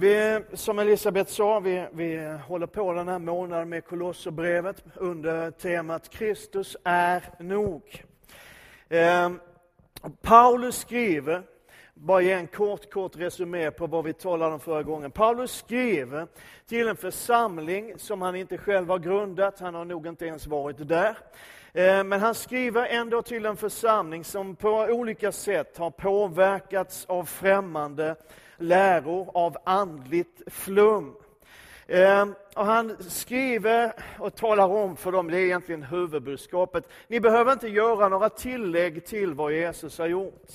Vi, som Elisabeth sa, vi, vi håller på den här månaden med Kolosserbrevet under temat Kristus är nog. Eh, Paulus skriver, bara ge en kort, kort resumé på vad vi talade om förra gången. Paulus skriver till en församling som han inte själv har grundat, han har nog inte ens varit där. Ehm, men han skriver ändå till en församling som på olika sätt har påverkats av främmande läror, av andligt flum. Ehm, och han skriver och talar om för dem, det är egentligen huvudbudskapet, ni behöver inte göra några tillägg till vad Jesus har gjort.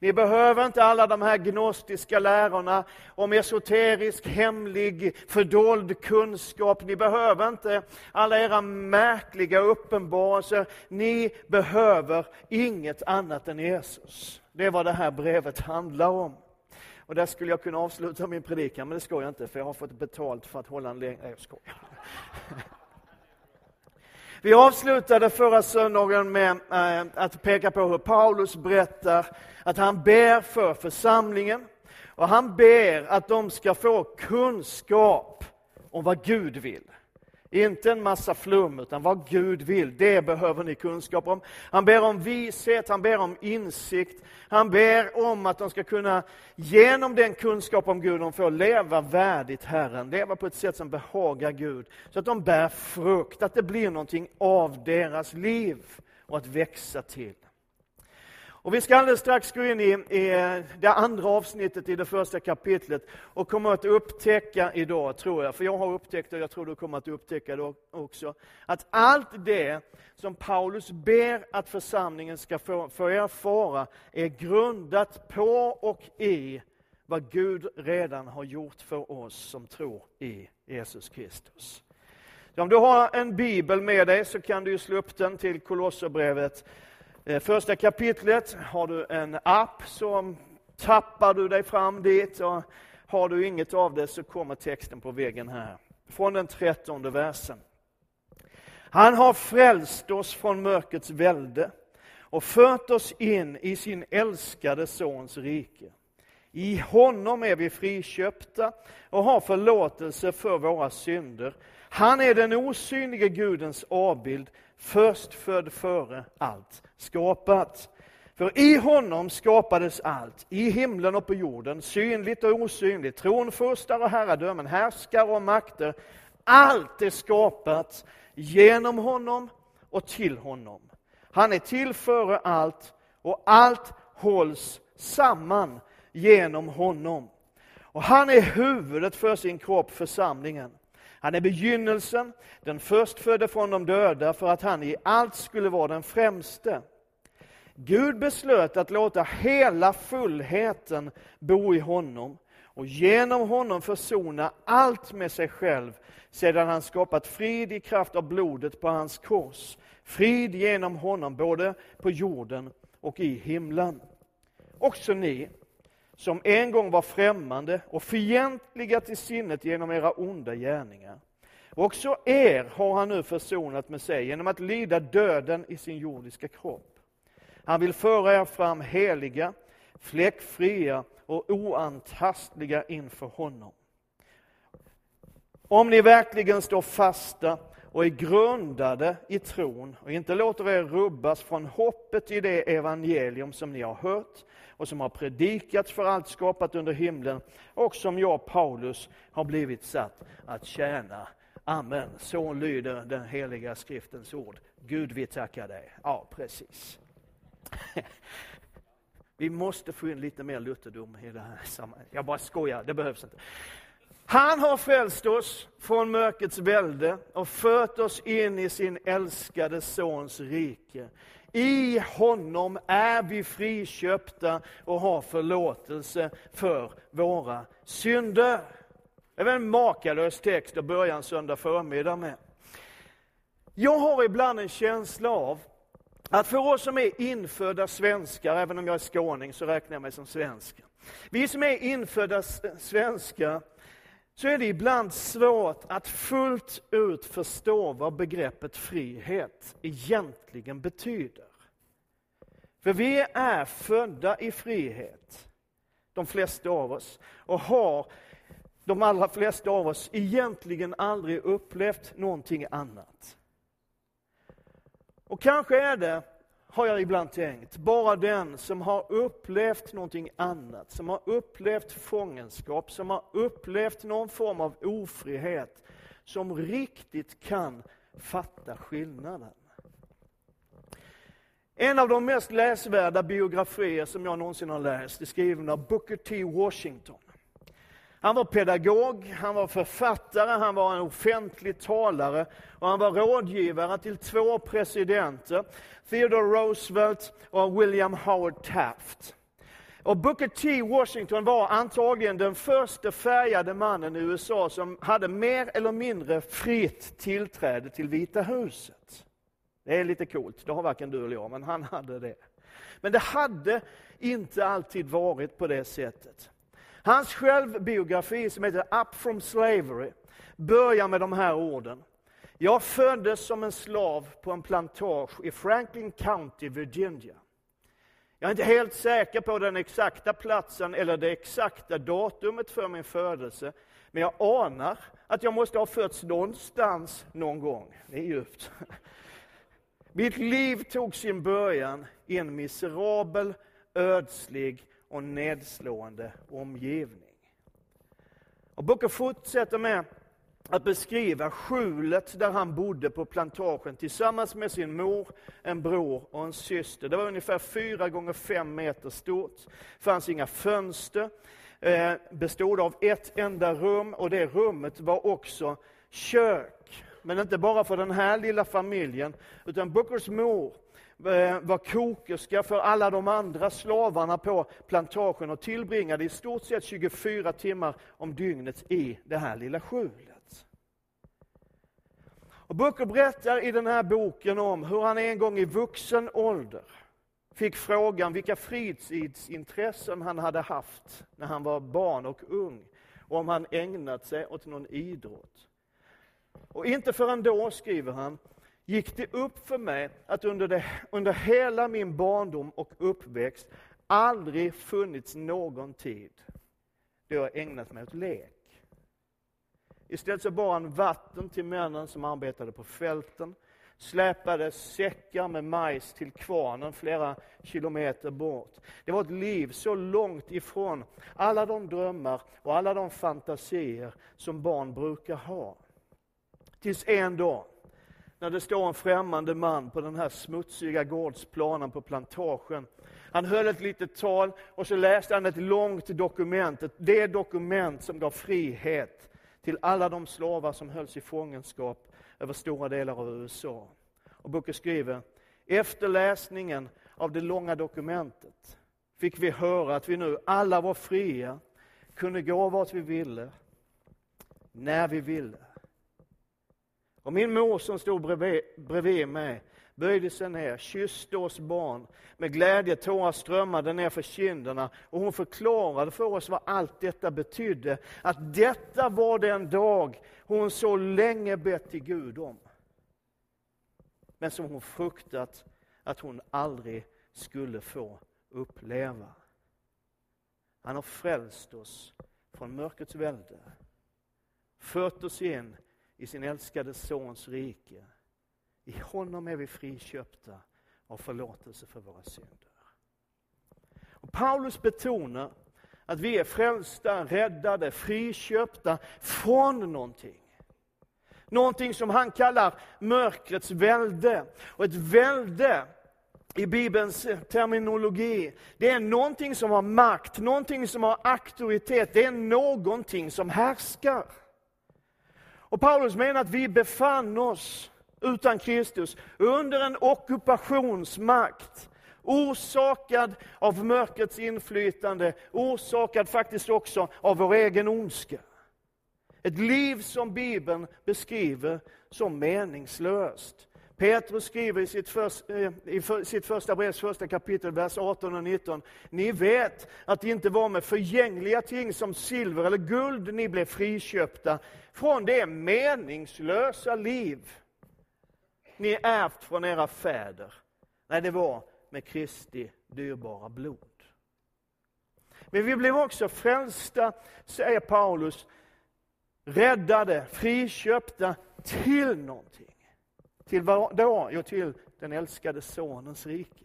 Ni behöver inte alla de här gnostiska lärorna om esoterisk, hemlig, fördold kunskap. Ni behöver inte alla era märkliga uppenbarelser. Ni behöver inget annat än Jesus. Det är vad det här brevet handlar om. Och där skulle jag kunna avsluta min predikan, men det ska jag inte, för jag har fått betalt för att hålla en längre... Nej, jag skojar. Vi avslutade förra söndagen med eh, att peka på hur Paulus berättar att han ber för församlingen och han ber att de ska få kunskap om vad Gud vill. Inte en massa flum, utan vad Gud vill, det behöver ni kunskap om. Han ber om vishet, han ber om insikt, han ber om att de ska kunna, genom den kunskap om Gud de får, leva värdigt Herren, leva på ett sätt som behagar Gud, så att de bär frukt, att det blir någonting av deras liv och att växa till. Och vi ska alldeles strax gå in i, i, eh, det andra avsnittet i det första kapitlet och kommer att upptäcka idag, tror jag, för jag har upptäckt det och jag tror du kommer att upptäcka det också, att allt det som Paulus ber att församlingen ska få, få erfara är grundat på och i vad Gud redan har gjort för oss som tror i Jesus Kristus. Om du har en bibel med dig så kan du slå upp den till Kolosserbrevet Eh, första kapitlet har du en app så tappar du dig fram dit och har du inget av det så kommer texten på väggen här. Från den trettonde versen. Han har frälst oss från mörkrets välde och fört oss in i sin älskade Sons rike. I honom är vi friköpta och har förlåtelse för våra synder. Han är den osynlige Gudens avbild, förstfödd före allt skapat. För i honom skapades allt, i himlen och på jorden, synligt och osynligt, tronfurstar och herradömen, härskare och makter. Allt är skapat genom honom och till honom. Han är till före allt och allt hålls samman genom honom. Och han är huvudet för sin kropp, församlingen. Han är begynnelsen, den förstfödde från de döda, för att han i allt skulle vara den främste. Gud beslöt att låta hela fullheten bo i honom och genom honom försona allt med sig själv sedan han skapat frid i kraft av blodet på hans kors. Frid genom honom både på jorden och i himlen. Också ni, som en gång var främmande och fientliga till sinnet genom era onda gärningar. Också er har han nu försonat med sig genom att lida döden i sin jordiska kropp. Han vill föra er fram heliga, fläckfria och oantastliga inför honom. Om ni verkligen står fasta och är grundade i tron och inte låter er rubbas från hoppet i det evangelium som ni har hört och som har predikats för allt skapat under himlen och som jag, Paulus, har blivit satt att tjäna. Amen. Så lyder den heliga skriftens ord. Gud, vi tackar dig. Ja, precis. Vi måste få in lite mer lutherdom i det här sammanhanget. Jag bara skojar, det behövs inte. Han har frälst oss från mörkrets välde och fört oss in i sin älskade Sons rike. I honom är vi friköpta och har förlåtelse för våra synder. Det är en makalös text att börja en söndag förmiddag med. Jag har ibland en känsla av att för oss som är infödda svenskar, även om jag är skåning så räknar jag mig som svensk. Vi som är infödda svenskar, så är det ibland svårt att fullt ut förstå vad begreppet frihet egentligen betyder. För vi är födda i frihet, de flesta av oss, och har de allra flesta av oss egentligen aldrig upplevt någonting annat. Och kanske är det, har jag ibland tänkt, bara den som har upplevt någonting annat, som har upplevt fångenskap, som har upplevt någon form av ofrihet, som riktigt kan fatta skillnaden. En av de mest läsvärda biografier som jag någonsin har läst är skriven av Booker T. Washington. Han var pedagog, han var författare, han var en offentlig talare och han var rådgivare till två presidenter, Theodore Roosevelt och William Howard Taft. Och Booker T. Washington var antagligen den första färgade mannen i USA som hade mer eller mindre fritt tillträde till Vita huset. Det är lite coolt, det har varken du eller jag, men han hade det. Men det hade inte alltid varit på det sättet. Hans självbiografi som heter Up from Slavery börjar med de här orden. Jag föddes som en slav på en plantage i Franklin County, Virginia. Jag är inte helt säker på den exakta platsen eller det exakta datumet för min födelse, men jag anar att jag måste ha fötts någonstans någon gång. Det är djupt. Mitt liv tog sin början i en miserabel, ödslig och nedslående omgivning. Och Booker fortsätter med att beskriva skjulet där han bodde på plantagen tillsammans med sin mor, en bror och en syster. Det var ungefär fyra gånger fem meter stort. Det fanns inga fönster. Eh, bestod av ett enda rum och det rummet var också kök. Men inte bara för den här lilla familjen, utan Bookers mor Eh, var kokerska för alla de andra slavarna på plantagen och tillbringade i stort sett 24 timmar om dygnet i det här lilla skjulet. Och Booker berättar i den här boken om hur han en gång i vuxen ålder fick frågan vilka fritidsintressen han hade haft när han var barn och ung och om han ägnat sig åt någon idrott. Och inte förrän då, skriver han, gick det upp för mig att under, det, under hela min barndom och uppväxt aldrig funnits någon tid då jag ägnat mig åt lek. Istället så bar han vatten till männen som arbetade på fälten, släpade säckar med majs till kvarnen flera kilometer bort. Det var ett liv så långt ifrån alla de drömmar och alla de fantasier som barn brukar ha. Tills en dag när det står en främmande man på den här smutsiga gårdsplanen på plantagen. Han höll ett litet tal och så läste han ett långt dokument, det dokument som gav frihet till alla de slavar som hölls i fångenskap över stora delar av USA. Och Booker skriver, efter läsningen av det långa dokumentet fick vi höra att vi nu alla var fria, kunde gå vart vi ville, när vi ville. Och min mor som stod bredvid, bredvid mig böjde sig ner, kysste oss barn. Med glädje tårar strömmade ner för kinderna och hon förklarade för oss vad allt detta betydde. Att detta var den dag hon så länge bett till Gud om. Men som hon fruktat att hon aldrig skulle få uppleva. Han har frälst oss från mörkrets välde, fört oss in i sin älskade Sons rike. I honom är vi friköpta av förlåtelse för våra synder. Och Paulus betonar att vi är frälsta, räddade, friköpta från någonting. Någonting som han kallar mörkrets välde. Och ett välde i Bibelns terminologi, det är någonting som har makt, någonting som har auktoritet, det är någonting som härskar. Och Paulus menar att vi befann oss utan Kristus under en ockupationsmakt orsakad av mörkrets inflytande, orsakad faktiskt också av vår egen ondska. Ett liv som Bibeln beskriver som meningslöst. Petrus skriver i sitt, först, eh, i sitt första brevs första kapitel, vers 18 och 19. Ni vet att det inte var med förgängliga ting som silver eller guld ni blev friköpta från det meningslösa liv ni ärvt från era fäder. Nej, det var med Kristi dyrbara blod. Men vi blev också frälsta, säger Paulus, räddade, friköpta till någonting. Till vad då? Jo, till den älskade sonens rike.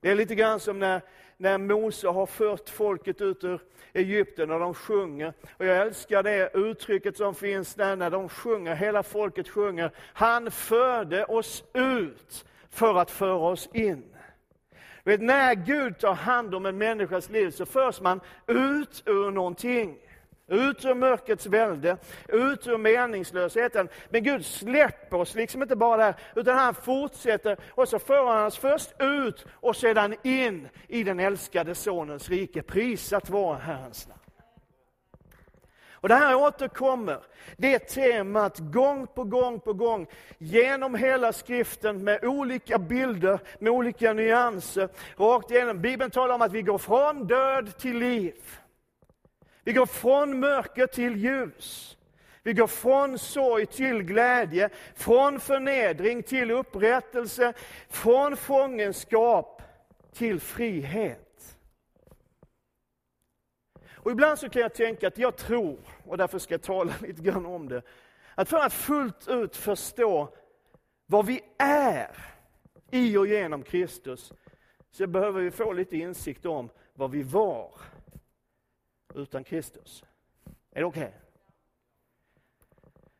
Det är lite grann som när, när Mose har fört folket ut ur Egypten och de sjunger. Och jag älskar det uttrycket som finns där när de sjunger, hela folket sjunger. Han förde oss ut för att föra oss in. Vet, när Gud tar hand om en människas liv så förs man ut ur någonting. Ut ur mörkrets välde, ut ur meningslösheten. Men Gud släpper oss liksom inte bara där, utan han fortsätter och så för han oss först ut och sedan in i den älskade Sonens rike. Prisat vare Herrens namn. Och det här återkommer, det temat gång på gång på gång genom hela skriften med olika bilder, med olika nyanser. Rakt igenom. Bibeln talar om att vi går från död till liv. Vi går från mörker till ljus. Vi går från sorg till glädje, från förnedring till upprättelse, från fångenskap till frihet. Och ibland så kan jag tänka att jag tror, och därför ska jag tala lite grann om det, att för att fullt ut förstå vad vi är i och genom Kristus, så behöver vi få lite insikt om vad vi var utan Kristus. Är det okej? Okay?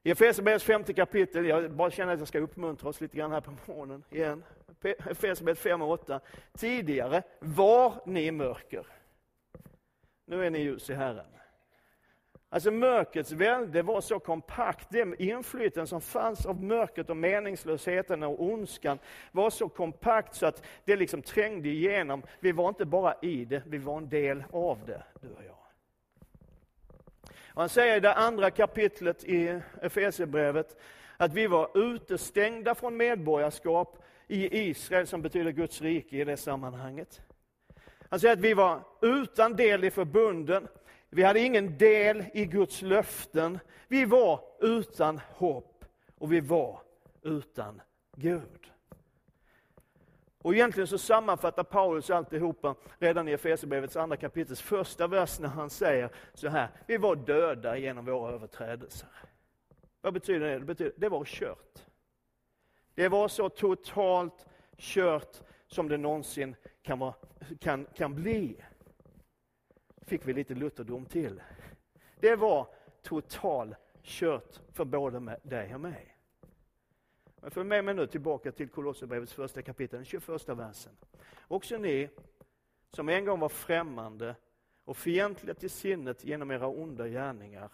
I Efesierbrevets femte kapitel, jag bara känner att jag ska uppmuntra oss lite grann här på morgonen igen. Efesierbrevet 5 och 8. Tidigare var ni mörker. Nu är ni ljus i Herren. Alltså mörkrets välde var så kompakt, den inflytande som fanns av mörkret och meningslösheten och ondskan var så kompakt så att det liksom trängde igenom. Vi var inte bara i det, vi var en del av det, du och jag. Han säger i det andra kapitlet i Efesierbrevet att vi var utestängda från medborgarskap i Israel, som betyder Guds rike i det sammanhanget. Han säger att vi var utan del i förbunden. Vi hade ingen del i Guds löften. Vi var utan hopp och vi var utan Gud. Och egentligen så sammanfattar Paulus alltihopa redan i Efesierbrevets andra kapitels första vers när han säger så här, vi var döda genom våra överträdelser. Vad betyder det? Det betyder, det var kört. Det var så totalt kört som det någonsin kan, vara, kan, kan bli. Fick vi lite lutherdom till. Det var totalt kört för både dig och mig. Men följ med mig nu tillbaka till Kolosserbrevets första kapitel, den 21 versen. Också ni som en gång var främmande och fientliga till sinnet genom era onda gärningar,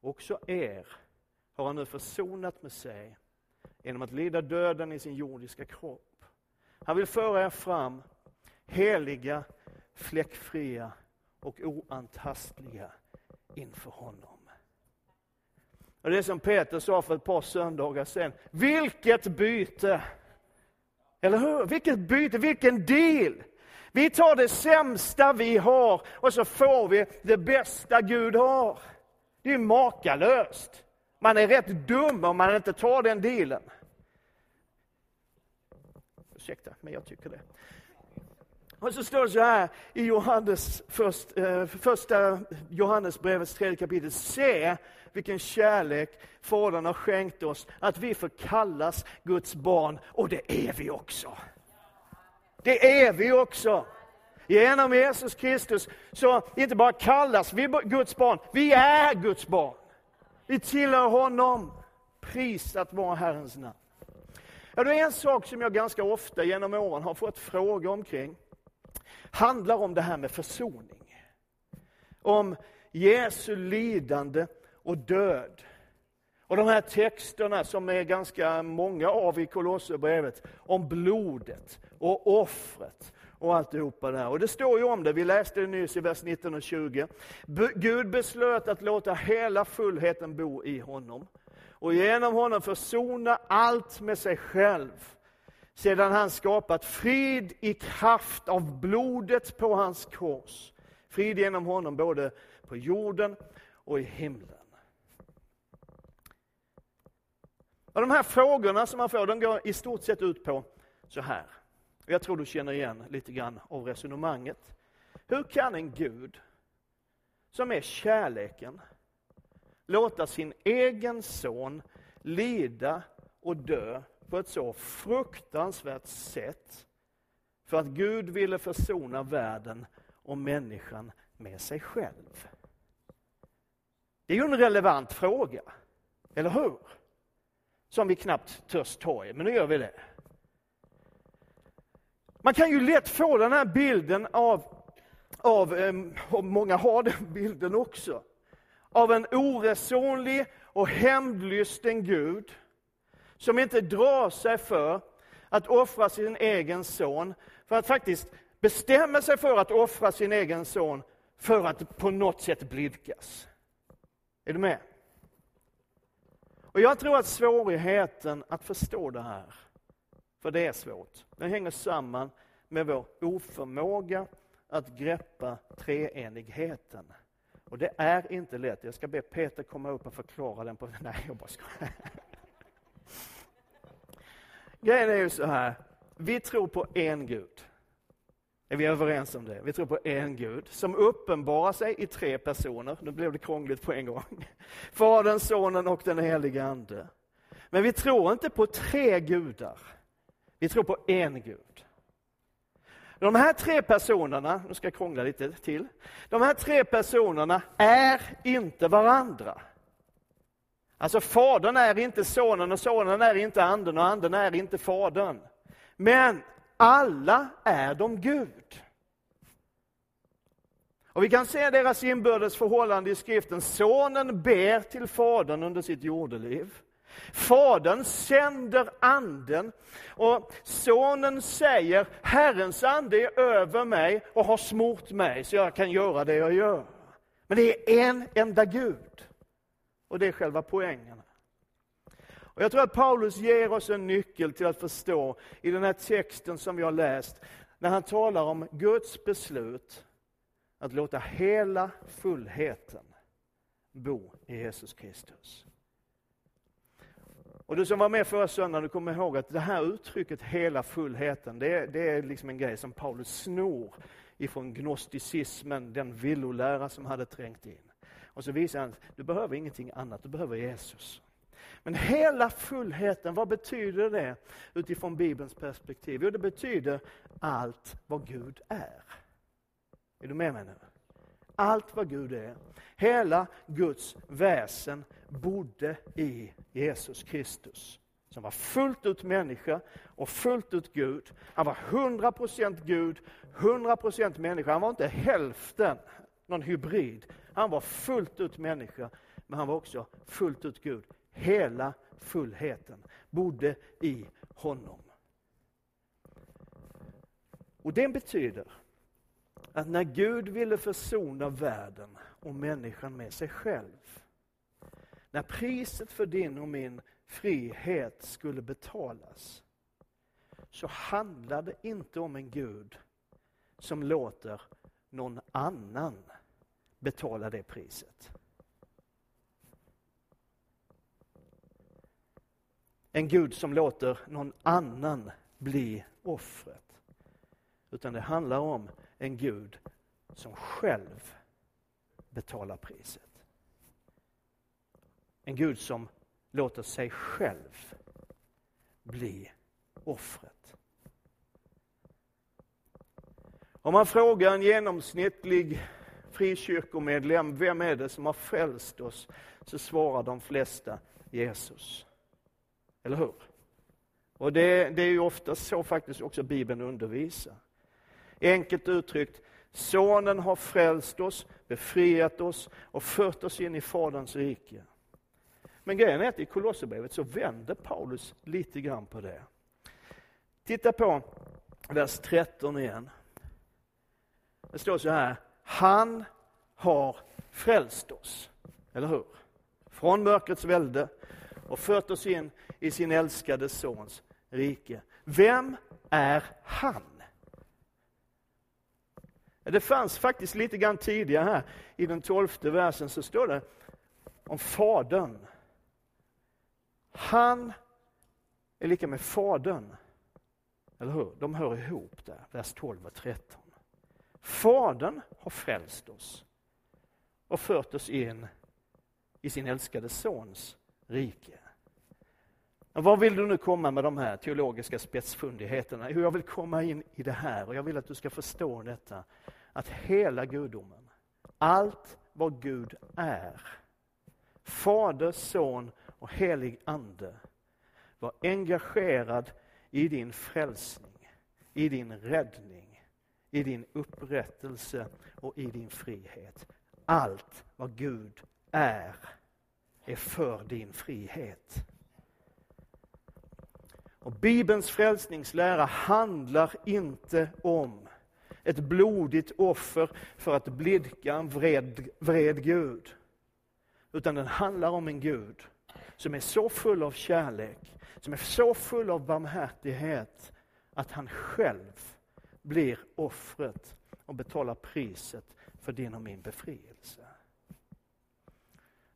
också er har han nu försonat med sig genom att lida döden i sin jordiska kropp. Han vill föra er fram heliga, fläckfria och oantastliga inför honom. Och det är som Peter sa för ett par söndagar sedan. Vilket byte! Eller hur? Vilket byte, vilken deal! Vi tar det sämsta vi har och så får vi det bästa Gud har. Det är makalöst. Man är rätt dum om man inte tar den dealen. Ursäkta, men jag tycker det. Och så står det så här i Johannes först, eh, första Johannesbrevets tredje kapitel. Se vilken kärlek Fadern har skänkt oss, att vi får kallas Guds barn, och det är vi också. Det är vi också. Genom Jesus Kristus så inte bara kallas vi Guds barn, vi är Guds barn. Vi tillhör honom. Prisat vara Herrens namn. Ja, det är en sak som jag ganska ofta genom åren har fått frågor omkring. handlar om det här med försoning. Om Jesu lidande och död. Och de här texterna som är ganska många av i Kolosserbrevet, om blodet och offret och alltihopa där. Och det står ju om det, vi läste det nyss i vers 19 och 20. Gud beslöt att låta hela fullheten bo i honom och genom honom försona allt med sig själv sedan han skapat frid i kraft av blodet på hans kors. Frid genom honom både på jorden och i himlen. Och de här frågorna som man får, de går i stort sett ut på så här. Jag tror du känner igen lite grann av resonemanget. Hur kan en Gud som är kärleken, låta sin egen son lida och dö på ett så fruktansvärt sätt för att Gud ville försona världen och människan med sig själv. Det är ju en relevant fråga, eller hur? Som vi knappt törs ta i, men nu gör vi det. Man kan ju lätt få den här bilden av, av ehm, och många har den bilden också, av en oresonlig och hämndlysten Gud som inte drar sig för att offra sin egen son, för att faktiskt bestämma sig för att offra sin egen son för att på något sätt blidkas. Är du med? Och Jag tror att svårigheten att förstå det här, för det är svårt, den hänger samman med vår oförmåga att greppa treenigheten. Och det är inte lätt. Jag ska be Peter komma upp och förklara den på... Nej, jag bara skojar. Grejen är ju så här, vi tror på en Gud. Är vi överens om det? Vi tror på en Gud som uppenbarar sig i tre personer. Nu blev det krångligt på en gång. Fadern, Sonen och den helige Ande. Men vi tror inte på tre gudar. Vi tror på en Gud. De här tre personerna, nu ska jag krångla lite till. De här tre personerna är inte varandra. Alltså Fadern är inte Sonen och Sonen är inte Anden och Anden är inte Fadern. Men alla är de Gud. Och Vi kan se deras inbördes förhållande i skriften. Sonen ber till Fadern under sitt jordeliv. Fadern sänder anden och sonen säger Herrens ande är över mig och har smort mig så jag kan göra det jag gör. Men det är en enda Gud. Och det är själva poängen. Och jag tror att Paulus ger oss en nyckel till att förstå i den här texten som vi har läst, när han talar om Guds beslut att låta hela fullheten bo i Jesus Kristus. Och du som var med förra söndagen, du kommer ihåg att det här uttrycket hela fullheten, det är, det är liksom en grej som Paulus snor ifrån gnosticismen, den villolära som hade trängt in. Och så visar han att du behöver ingenting annat, du behöver Jesus. Men hela fullheten, vad betyder det utifrån Bibelns perspektiv? Jo, det betyder allt vad Gud är. Är du med mig nu? Allt vad Gud är. Hela Guds väsen bodde i Jesus Kristus. Som var fullt ut människa och fullt ut Gud. Han var 100% Gud, 100% människa. Han var inte hälften, någon hybrid. Han var fullt ut människa, men han var också fullt ut Gud. Hela fullheten bodde i honom. Och det betyder att när Gud ville försona världen och människan med sig själv, när priset för din och min frihet skulle betalas, så handlar det inte om en Gud som låter någon annan betala det priset. En Gud som låter någon annan bli offret. Utan det handlar om en Gud som själv betalar priset. En Gud som låter sig själv bli offret. Om man frågar en genomsnittlig frikyrkomedlem, vem är det som har frälst oss? Så svarar de flesta Jesus. Eller hur? Och det, det är ju ofta så faktiskt också Bibeln undervisar. Enkelt uttryckt, Sonen har frälst oss, befriat oss och fört oss in i Faderns rike. Men grejen är att i Kolosserbrevet så vänder Paulus lite grann på det. Titta på vers 13 igen. Det står så här, han har frälst oss, eller hur? Från mörkrets välde och fört oss in i sin älskade sons rike. Vem är han? Det fanns faktiskt lite grann tidigare här, i den tolfte versen, så står det om Fadern. Han är lika med Fadern. Eller hur? De hör ihop där, vers 12 och 13. Fadern har frälst oss. och fört oss in i sin älskade sons rike. Vad vill du nu komma med de här teologiska spetsfundigheterna? Jo, jag vill komma in i det här och jag vill att du ska förstå detta. Att hela gudomen, allt vad Gud är, Fader, Son och helig Ande, var engagerad i din frälsning, i din räddning, i din upprättelse och i din frihet. Allt vad Gud är, är för din frihet. Och Bibelns frälsningslära handlar inte om ett blodigt offer för att blidka en vred, vred Gud. Utan den handlar om en Gud som är så full av kärlek, som är så full av barmhärtighet att han själv blir offret och betalar priset för din och min befrielse.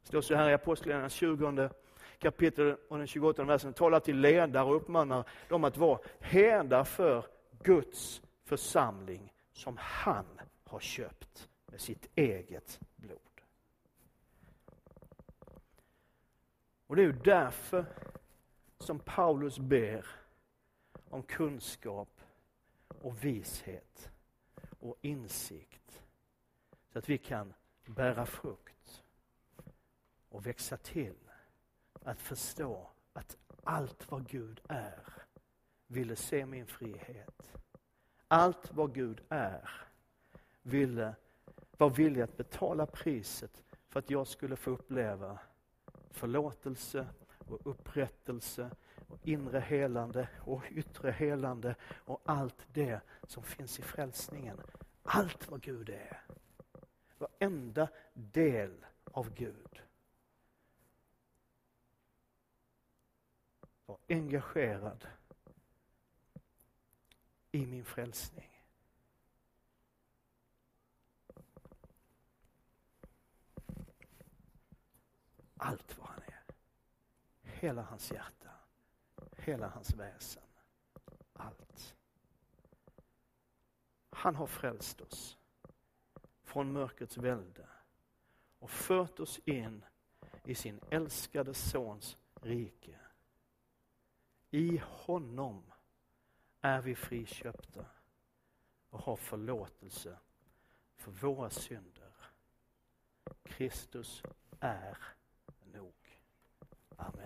Det står så här i Apostlagärningarna 20 kapitel och den 28 versen talar till ledare och uppmanar dem att vara herdar för Guds församling som han har köpt med sitt eget blod. Och det är ju därför som Paulus ber om kunskap och vishet och insikt så att vi kan bära frukt och växa till att förstå att allt vad Gud är ville se min frihet. Allt vad Gud är ville, var villig att betala priset för att jag skulle få uppleva förlåtelse och upprättelse och inre helande och yttre helande och allt det som finns i frälsningen. Allt vad Gud är. Varenda del av Gud. Var engagerad i min frälsning. Allt vad han är. Hela hans hjärta. Hela hans väsen. Allt. Han har frälst oss från mörkrets välde och fört oss in i sin älskade sons rike. I honom är vi friköpta och har förlåtelse för våra synder. Kristus är nog. Amen.